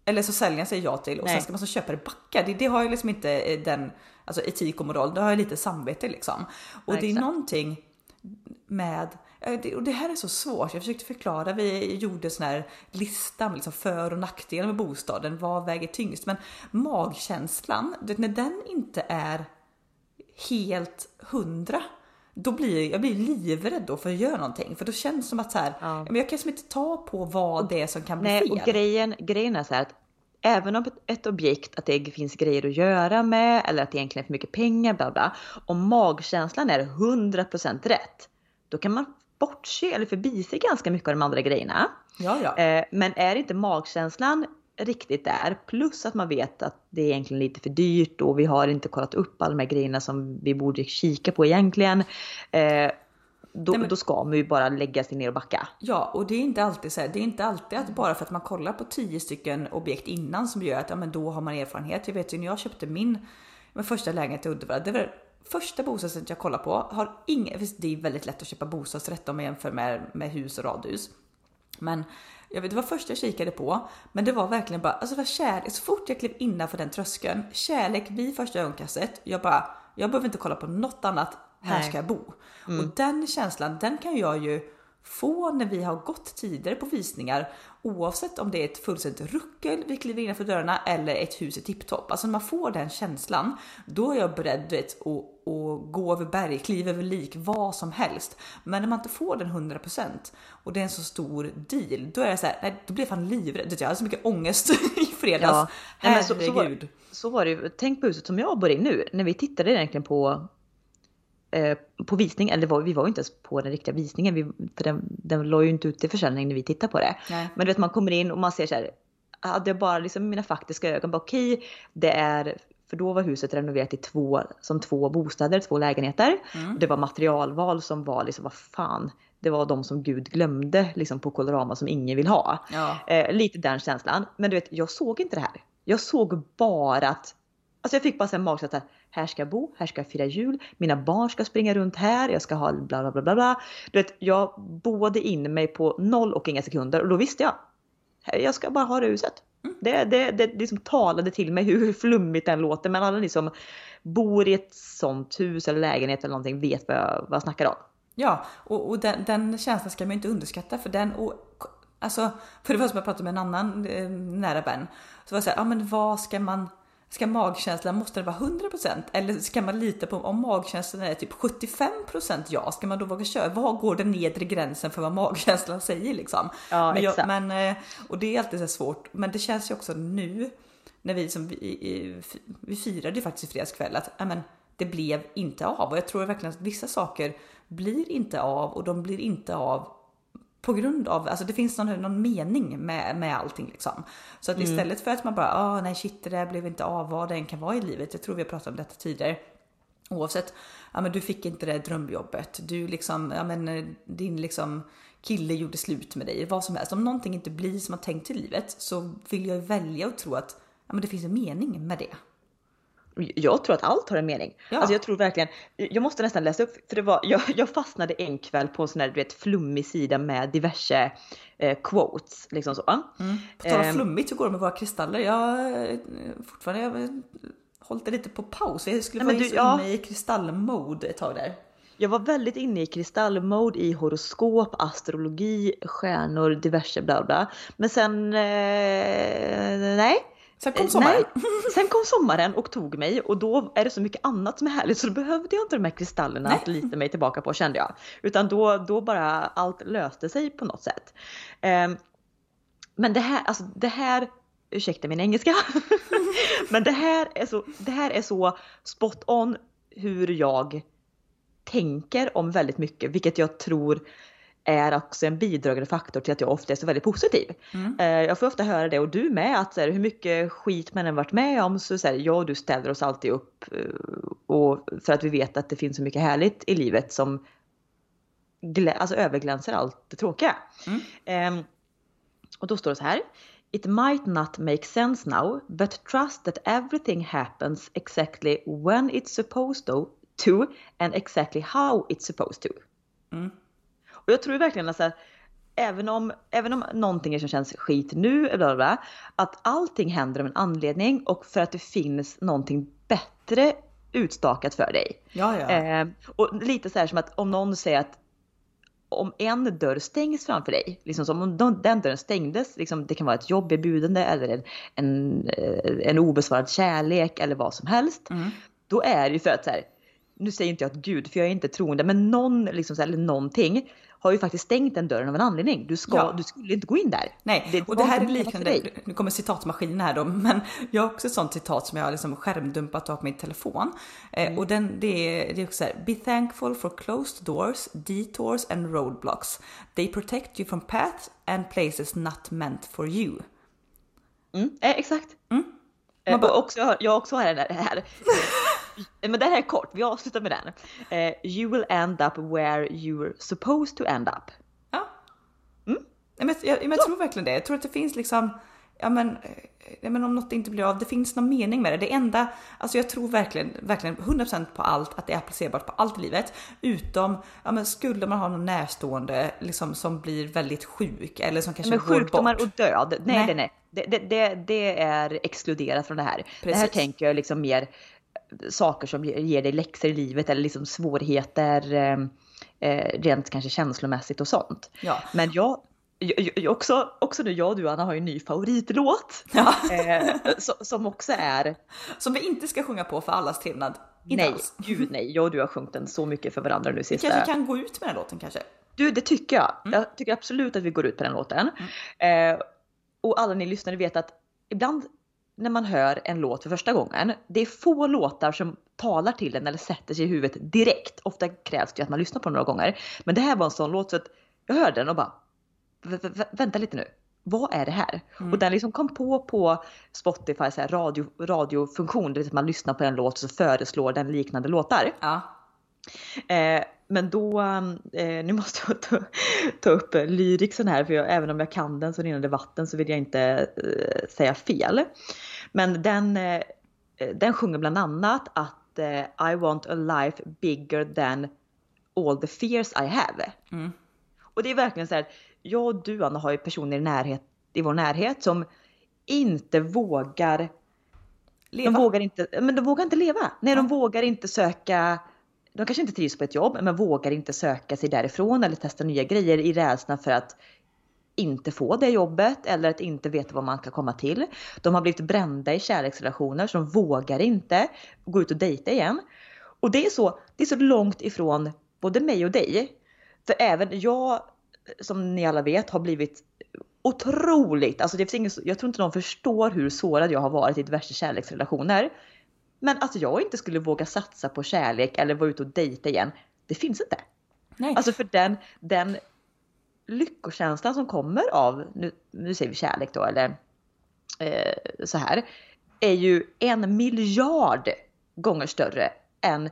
eller så säljaren säger ja till och Nej. sen ska man som köpare backa. Det, det har jag liksom inte eh, den alltså etik och moral. Det har jag lite samvete liksom. Och Nej, det är exakt. någonting med eh, och det här är så svårt. Jag försökte förklara. Vi gjorde sån här lista med liksom för och nackdelar med bostaden. Vad väger tyngst? Men magkänslan, när den inte är helt hundra. Då blir jag blir livrädd då för att göra någonting. För då känns det som att så här, Ja. men jag kan liksom inte ta på vad det är som kan bli Nej, fel. och grejen, grejen är så här att även om ett, ett objekt, att det finns grejer att göra med eller att det egentligen är för mycket pengar, bla bla. Om magkänslan är 100% rätt, då kan man bortse eller förbise ganska mycket av de andra grejerna. Ja, ja. Eh, men är inte magkänslan riktigt där, plus att man vet att det är egentligen lite för dyrt och vi har inte kollat upp alla de här grejerna som vi borde kika på egentligen. Eh, då, Nej, men- då ska man ju bara lägga sig ner och backa. Ja, och det är inte alltid så här, det är inte alltid att bara för att man kollar på tio stycken objekt innan som gör att ja, men då har man erfarenhet. Jag vet ju när jag köpte min, min första lägenhet i Uddevalla, det var första bostadsrätten jag kollade på. Har visst, det är väldigt lätt att köpa bostadsrätt om man jämför med, med hus och radhus. Men jag vet, det var första jag kikade på, men det var verkligen bara, alltså var kärlek. Så fort jag klev innanför den tröskeln, kärlek vid första ögonkastet. Jag bara, jag behöver inte kolla på något annat. Här Nej. ska jag bo. Och den känslan, den kan jag ju få när vi har gått tidigare på visningar oavsett om det är ett fullständigt ruckel vi kliver innanför dörrarna eller ett hus i tipptopp. Alltså när man får den känslan, då är jag beredd vet, att, att gå över berg, kliva över lik, vad som helst. Men när man inte får den 100% och det är en så stor deal, då är det så här, nej, då blir jag fan livrädd. Jag hade så mycket ångest i fredags. Ja, nej, men så- så var- Herregud. Så var det ju. Tänk på huset som jag bor i nu. När vi tittade egentligen på på visning, eller var, vi var ju inte ens på den riktiga visningen, vi, för den, den låg ju inte ut till försäljning när vi tittade på det. Nej. Men du vet man kommer in och man ser så här, hade jag bara liksom mina faktiska ögon, bara okej, det är, för då var huset renoverat i två, som två bostäder, två lägenheter. Och det var materialval som var liksom, vad fan, det var de som Gud glömde liksom på Colorama som ingen vill ha. Ja. Eh, lite den känslan. Men du vet, jag såg inte det här. Jag såg bara att, alltså jag fick bara en magkänsla att här ska jag bo, här ska jag fira jul, mina barn ska springa runt här, jag ska ha bla bla bla bla bla. Du vet, jag boade in mig på noll och inga sekunder och då visste jag. Jag ska bara ha det huset. Det, det, det liksom talade till mig hur flummigt den låter men alla ni som bor i ett sånt hus eller lägenhet eller någonting vet vad jag, vad jag snackar om. Ja, och, och den, den känslan ska man ju inte underskatta för den och alltså för det var som jag pratade med en annan eh, nära vän så var det så här, ja men vad ska man Ska magkänslan, måste det vara 100% eller ska man lita på om magkänslan är typ 75% ja, ska man då våga köra? Var går den nedre gränsen för vad magkänslan säger liksom? Ja, men jag, exakt. men, eh, och det är alltid så svårt, men det känns ju också nu när vi som vi, vi firade ju faktiskt i fredags kväll att ja, men, det blev inte av och jag tror verkligen att vissa saker blir inte av och de blir inte av på grund av, alltså det finns någon, någon mening med, med allting liksom. Så att istället för att man bara, ah nej shit det där blev inte av, vad det än kan vara i livet. Jag tror vi har pratat om detta tidigare. Oavsett, ja men du fick inte det drömjobbet, du liksom, ja men eh, din liksom kille gjorde slut med dig, vad som helst. Om någonting inte blir som man tänkt i livet så vill jag välja och tro att ja, men det finns en mening med det. Jag tror att allt har en mening. Ja. Alltså jag tror verkligen, jag måste nästan läsa upp, för det var, jag, jag fastnade en kväll på en sån här du vet, flummig sida med diverse eh, quotes. Liksom så. Mm. På tal om Ehm. flummigt, hur går det med våra kristaller? Jag har eh, fortfarande jag hållit det lite på paus. Jag skulle Nej, vara du, ja. inne i kristallmode ett tag där. Jag var väldigt inne i kristallmode, i horoskop, astrologi, stjärnor, diverse bla bla. Men sen, eh, nej. Sen kom Eh, sommaren. Nej. Sen kom sommaren och tog mig och då är det så mycket annat som är härligt så då behövde jag inte de här kristallerna Nej. att lita mig tillbaka på kände jag. Utan då, då bara allt löste sig på något sätt. Ehm, men det här, alltså det här, ursäkta min engelska, men det här, är så, det här är så spot on hur jag tänker om väldigt mycket, vilket jag tror är också en bidragande faktor till att jag ofta är så väldigt positiv. Mm. Eh, Jag får ofta höra det och du med att så här, hur mycket skit man än varit med om så säger jag och du ställer oss alltid upp eh, och för att vi vet att det finns så mycket härligt i livet som alltså överglänser allt det tråkiga. Mm. Ehm, och då står det så här. It might not make sense now, but trust that everything happens exactly when it's supposed to, to and exactly how it's supposed to. Mm. Och jag tror verkligen att så här, även om, även om någonting är som känns skit nu, bla bla bla, att allting händer av en anledning och för att det finns någonting bättre utstakat för dig. Ja, ja. Eh, och lite så här som att om någon säger att om en dörr stängs framför dig, liksom som om de- den dörren stängdes, liksom, det kan vara ett jobberbjudande eller en, en, eh, en obesvarad kärlek eller vad som helst. Mm. Då är det ju för att så här, nu säger inte jag att Gud, för jag är inte troende, men någon, liksom, så här, eller någonting har ju faktiskt stängt den dörren av en anledning. Du, ska, Ja. du skulle inte gå in där. Nej, Det- och det här är liknande, nu kommer citatmaskinen här då, men jag har också ett sånt citat som jag har liksom skärmdumpat av på min telefon. Eh, Mm. och den, det, är, det är också så här, Be thankful for closed doors, detours and roadblocks. They protect you from paths and places not meant for you. Mm, eh, exakt. Mm. Eh, Man bara- och också, jag också har den här. här. Eh, Men det här är kort, vi avslutar med den. Eh, you will end up where you're supposed to end up. Ja. Mm. Men jag, jag, jag tror verkligen det. Jag tror att det finns liksom, ja men, eh, ja, men om något inte blir av, det finns någon mening med det. Det enda, alltså jag tror verkligen, verkligen 100% på allt, att det är applicerbart på allt i livet. Utom, ja men skulle man ha någon närstående liksom som blir väldigt sjuk eller som kanske Men går sjukdomar bort. och död, nej Nej. nej nej. Det, det, det, det är exkluderat från det här. Det här Precis. tänker jag liksom mer saker som ger dig läxor i livet eller liksom svårigheter eh, eh, rent kanske känslomässigt och sånt. Ja. Men jag, jag, jag också, också nu jag och du Anna har ju en ny favoritlåt. Ja. Eh, så, som också är, Som vi inte ska sjunga på för allas trevnad. Inte nej, alls. gud nej, jag och du har sjungit den så mycket för varandra nu Vi sista. kanske kan gå ut med den låten kanske. Du, det tycker jag. Mm. Jag tycker absolut att vi går ut på den låten. Eh, och alla ni lyssnare vet att ibland när man hör en låt för första gången, det är få låtar som talar till den eller sätter sig i huvudet direkt. Ofta krävs det ju att man lyssnar på den några gånger. Men det här var en sån låt så att jag hörde den och bara, "Vä- vä- vä- vänta lite nu. Vad är det här? Och den liksom kom på på Spotify så här radio, radiofunktion, att man lyssnar på en låt och så föreslår den liknande låtar. Ja. Eh, men då, eh, nu måste jag ta, ta upp lyricsen här för jag, även om jag kan den så rinnande vatten så vill jag inte eh, säga fel. Men den, eh, den sjunger bland annat att eh, I want a life bigger than all the fears I have. Mm. Och det är verkligen så här, jag och du Anna har ju personer i, närhet, i vår närhet som inte vågar de Leva. vågar inte, men de vågar inte leva. Nej, de vågar inte söka, de kanske inte trivs på ett jobb, men vågar inte söka sig därifrån eller testa nya grejer i rädslan för att inte få det jobbet eller att inte veta vad man kan komma till. De har blivit brända i kärleksrelationer så de vågar inte gå ut och dejta igen. Och det är så, det är så långt ifrån både mig och dig. För även jag, som ni alla vet, har blivit otroligt, alltså det finns ingen, jag tror inte någon förstår hur sårad jag har varit i diverse kärleksrelationer. Men att jag inte skulle våga satsa på kärlek eller vara ute och dejta igen, det finns inte. Nej. Alltså för den, den lyckokänslan som kommer av, nu, nu säger vi kärlek då, eller eh, så här, är ju en miljard gånger större än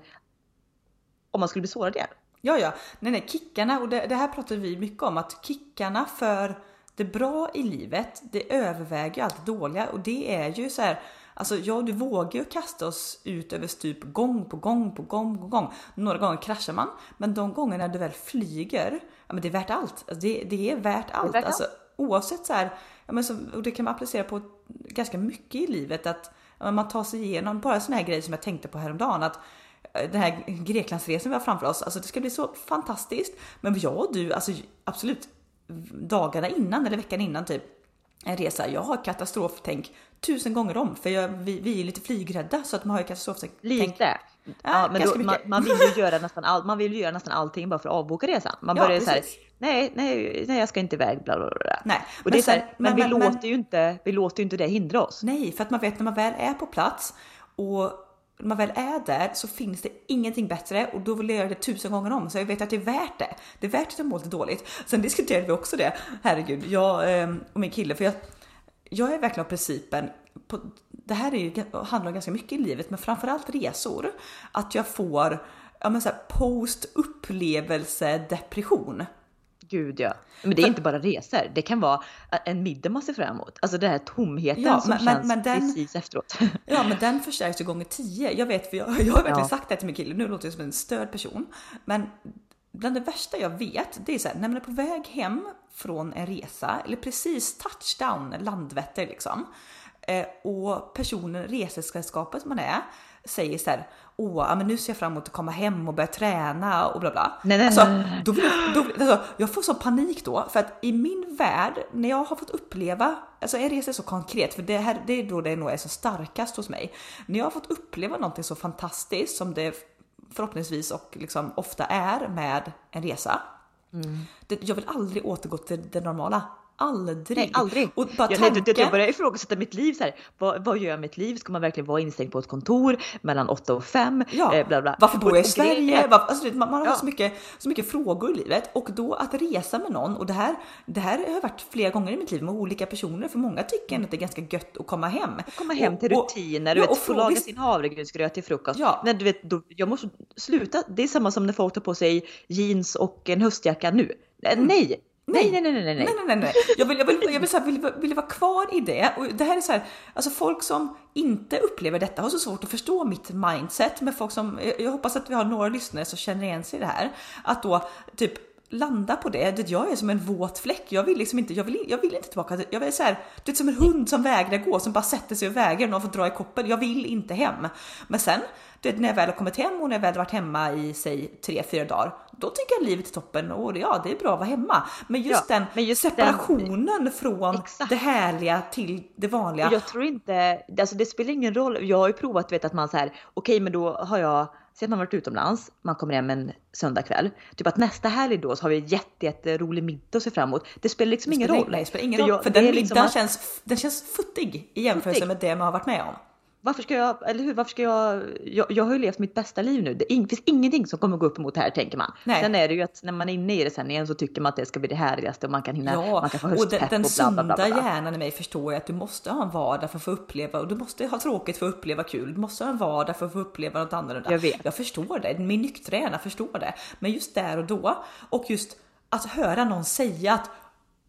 om man skulle bli sårad igen. Ja, ja. Nej, nej, kickarna och det, det här pratar vi mycket om att kickarna för det bra i livet, det överväger ju allt det dåliga och det är ju så här. Alltså ja, du vågar ju kasta oss ut över stup gång på gång på gång på gång. Några gånger kraschar man, men de gångerna du väl flyger, ja men det är värt allt. Alltså, det, det är värt allt. värt alltså, oavsett så här, ja, men så, och det kan man applicera på ganska mycket i livet att ja, man tar sig igenom bara såna här grejer som jag tänkte på häromdagen att eh, den här Greklandsresan vi har framför oss, alltså det ska bli så fantastiskt. Men jag och du, alltså absolut dagarna innan eller veckan innan typ en resa, jag har katastroftänk tusen gånger om för jag, vi, vi är lite flygrädda så att man har ju katastroftänk. Lite. Ja, Ja, men då, man, man, vill ju göra nästan all, man vill ju göra nästan allting bara för att avboka resan. Man Ja, börjar så här, precis. nej, nej, nej, jag ska inte iväg, bla bla bla. Nej, Och det är så här, sen- men, vi låter ju inte, vi låter ju inte det hindra oss. Nej, för att man vet när man väl är på plats och när man väl är där så finns det ingenting bättre och då vill jag göra det tusen gånger om så jag vet att det är värt det. Det är värt att jag mår lite dåligt. Sen diskuterade vi också det, herregud, jag ehm, och min kille, för jag, jag är verkligen av principen, på, det här är ju, handlar om ganska mycket i livet, men framförallt resor, att jag får ja, men så här, post upplevelse depression. Gud ja. Men det är inte bara resor, det kan vara en middag man ser fram emot. Alltså den här tomheten Ja, som men- känns men den- precis efteråt. Ja, men den förstärks ju gånger tio. Jag vet, för jag, jag har verkligen Ja. sagt det till min kille. Nu låter jag som en störd person, men bland det värsta jag vet, det är så här, när man är på väg hem från en resa eller precis touchdown Landvetter liksom eh, och personen, resesällskapet man är säger så här. Åh, men nu ser jag fram emot att komma hem och börja träna och bla bla. Nej, nej, alltså, nej, nej. då då, alltså, jag får så panik då för att i min värld när jag har fått uppleva, alltså en resa är så konkret för det här det är då det nog är så starkast hos mig. När jag har fått uppleva någonting så fantastiskt som det förhoppningsvis och liksom ofta är med en resa. Mm. Det, jag vill aldrig återgå till det normala. Aldrig. Nej, aldrig. Och bara jag, tanken- jag börjar ifrågasätta mitt liv så här. Vad, vad gör jag med mitt liv? Ska man verkligen vara instängd på ett kontor mellan 8 och 5? Ja, Eh, bla, bla. varför bor Och- jag i och Sverige? Varför, alltså, man, man har Ja. så, mycket, så mycket frågor i livet och då att resa med någon och det här, det här har varit flera gånger i mitt liv med olika personer för många tycker att det är ganska gött att komma hem. komma hem Och- till och- rutiner, ja, du vet, och få laga sin havregrynsgröt till frukost. Ja. Men du vet, då, jag måste sluta. Det är samma som när folk tar på sig jeans och en höstjacka nu. Eh, Nej! Nej, nej, nej, nej, nej. Nej, nej, nej. Jag vill, jag vill, jag vill, så här, vill, vill vara kvar i det. Och det här är så här, alltså folk som inte upplever detta har så svårt att förstå mitt mindset. Men folk som, jag, jag hoppas att vi har några lyssnare som känner igen sig i det här. Att då typ landa på det. det. Jag är som en våt fläck. Jag vill liksom inte, jag vill, jag vill inte tillbaka. till- Jag vill så här, det är som en hund som vägrar gå, som bara sätter sig och vägrar. Någon får dra i koppel. Jag vill inte hem. Men sen, du vet, när jag väl har kommit hem och när jag väl har varit hemma i säg tre, fyra dagar. Då tycker jag livet är toppen och ja, det är bra att vara hemma. Men just Ja, den men just separationen från Exakt. det härliga till det vanliga. Jag tror inte, alltså det spelar ingen roll. Jag har ju provat vet att man så här, okej men då har jag, säg att man varit utomlands, man kommer hem en söndagkväll. Typ att nästa helg då så har vi en jätte, jätterolig middag att se fram emot. Det spelar liksom ingen spelar, roll. Nej, det spelar ingen För roll. jag- för det den är liksom middagen att- känns, den känns futtig i jämförelse Futtig. med det man har varit med om. Varför ska jag, eller hur, varför ska jag, jag, jag har ju levt mitt bästa liv nu. Det in- finns ingenting som kommer gå upp emot det här tänker man. Nej. Sen är det ju att när man är inne i det sen igen så tycker man att det ska bli det härligaste och man kan hinna, Ja, man kan få och den, höstpepp den och bla bla bla. sunda bla. hjärnan i mig förstår ju att du måste ha en vardag för att få uppleva och du måste ha tråkigt för att uppleva kul. Du måste ha en vardag för att få uppleva något annorlunda. Jag vet. Jag förstår det. Min nyktra hjärna förstår det. Men just där och då och just att höra någon säga att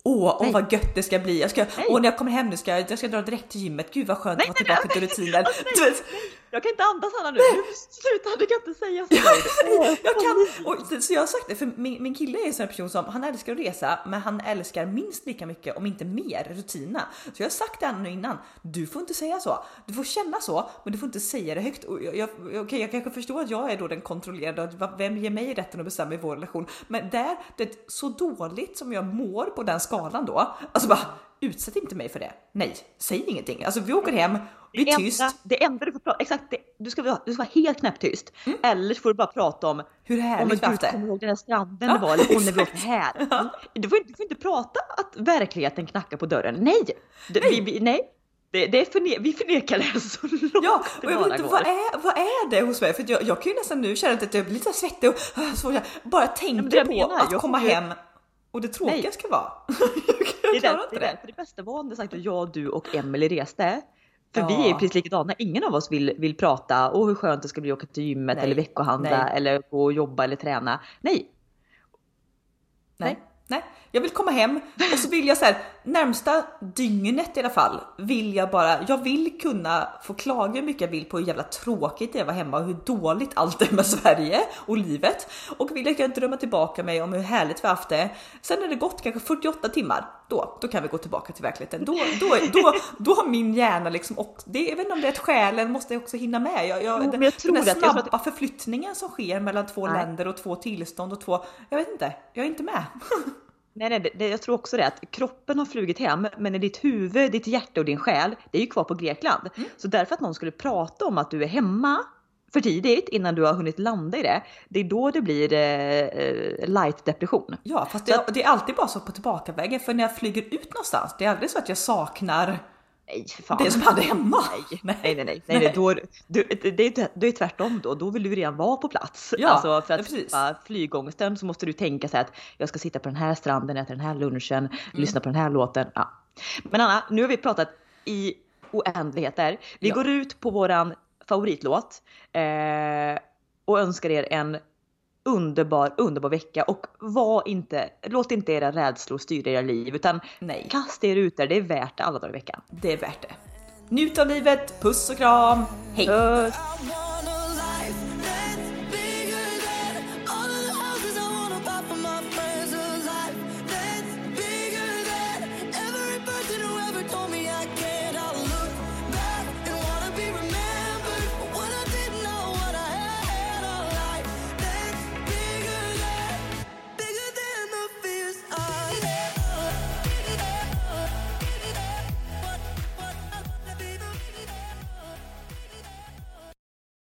Åh, åh vad gött det ska bli. Jag ska, Nej. åh, när jag kommer hem nu ska jag, jag ska dra direkt till gymmet. Gud vad skönt Nej, att vara tillbaka nej, till rutinen. Jag kan inte andas Hanna nu. nu sluta, du kan inte säga så. jag kan, och, så jag har sagt det, för min, min kille är en sån person som han älskar att resa, men han älskar minst lika mycket, om inte mer, rutina. Så jag har sagt det nu innan. Du får inte säga så. Du får känna så, men du får inte säga det högt. Och jag, jag, okej, jag kanske förstår att jag är då den kontrollerade, vem ger mig rätten att bestämma i vår relation? Men där, det är så dåligt som jag mår på den skalan då, alltså bara utsätt inte mig för det. Nej, säg ingenting. Alltså vi åker hem, vi är enda- tyst. Det enda du får prata, exakt, det, du, ska vara, du ska vara helt knäpptyst. Eller så får du bara prata om Hur härligt vi haft kommer ihåg den här stranden Ja, det var, eller om när vi åkte här. Mm. Du, får, inte- du får inte prata att verkligheten knackar på dörren. Nej! Det, Vi, vi, nej. Det, det är förne, vi förnekar det så långt Ja, och jag vet inte går. vad är, vad är det hos mig? För jag, jag kan ju nästan nu känna att jag blir lite svettig och äh, så jag bara tänker på menar, att komma hem och det tråkiga Nej. ska vara. Det jag är, klarar inte det, det. därför det bästa var när sagt att jag, du och Emelie reste. För Ja. vi är precis likadana. Ingen av oss vill, vill prata och hur skönt det ska bli att åka till gymmet Nej. eller veckohandla Nej. eller gå och jobba eller träna. Nej, Nej. Nej, jag vill komma hem och så vill jag så här närmsta dygnet i alla fall vill jag bara. Jag vill kunna få klaga hur mycket jag vill på hur jävla tråkigt det är att vara hemma och hur dåligt allt är med Sverige och livet och vill jag drömma tillbaka mig om hur härligt vi haft det. Sen är det gått kanske 48 timmar. Då, då kan vi gå tillbaka till verkligheten. Då, då, då, då har min hjärna liksom och det, jag vet inte om det är att själen måste också hinna med. Jag, jag, Jo, den, jag tror den jag tror snabba att- förflyttningen som sker mellan två Nej. länder och två tillstånd och två. Jag vet inte. Jag är inte med. Nej, nej, det, jag tror också det att kroppen har flugit hem, men i ditt huvud, ditt hjärta och din själ, det är ju kvar på Grekland. Mm. Så därför att någon skulle prata om att du är hemma för tidigt innan du har hunnit landa i det, det är då det blir eh, light depression. Ja, fast det, det är alltid bara så på tillbakavägen för när jag flyger ut någonstans, det är aldrig så att jag saknar Nej, fan. det som hade hemma. Nej, nej, nej, nej, nej, nej. Då, du, det, är, det är tvärtom då. Då vill du redan vara på plats. Ja, alltså för att slippa flygångesten så måste du tänka så här att jag ska sitta på den här stranden, äta den här lunchen, Mm. lyssna på den här låten. Ja. Men Anna, nu har vi pratat i oändligheter. Vi Ja. går ut på våran favoritlåt eh, och önskar er en underbar, underbar vecka och var inte, låt inte era rädslor styra era liv utan Nej, kasta er ut där, det är värt det alla dagar i veckan. det är värt det. Njut av livet, puss och kram, hej! Puss!